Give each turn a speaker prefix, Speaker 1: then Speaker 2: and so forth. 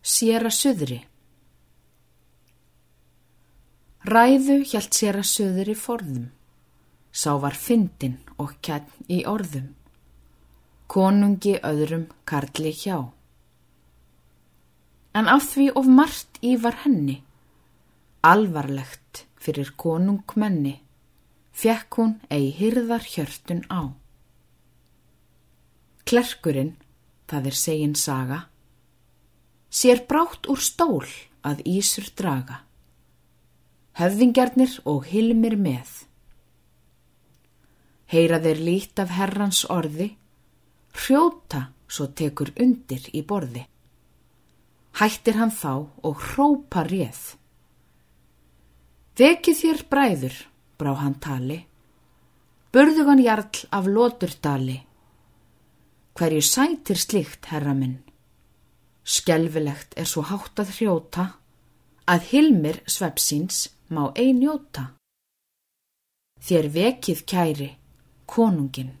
Speaker 1: Sér að söðri Ræðu hjælt sér að söðri forðum, sá var fyndin og kjærn í orðum, konungi öðrum karli hjá. En af því of margt í var henni, alvarlegt fyrir konungmenni, fekk hún ei hyrðar hjörtun á. Klerkurinn, það er segin saga, sér brátt úr stól að Ísur draga. Höfðingjarnir og hilmir með. Heyra þeir lít af herrans orði, hrjóta svo tekur undir í borði. Hættir hann þá og hrópa réð. Vekið þér bræður, brá hann tali, burðugan jarl af loturdali. Hverju sætir slikt, herra minn? Skelvilegt er svo hátt að hrjóta að Hilmir svepsins má einjóta. Þér vekið kæri, konungin.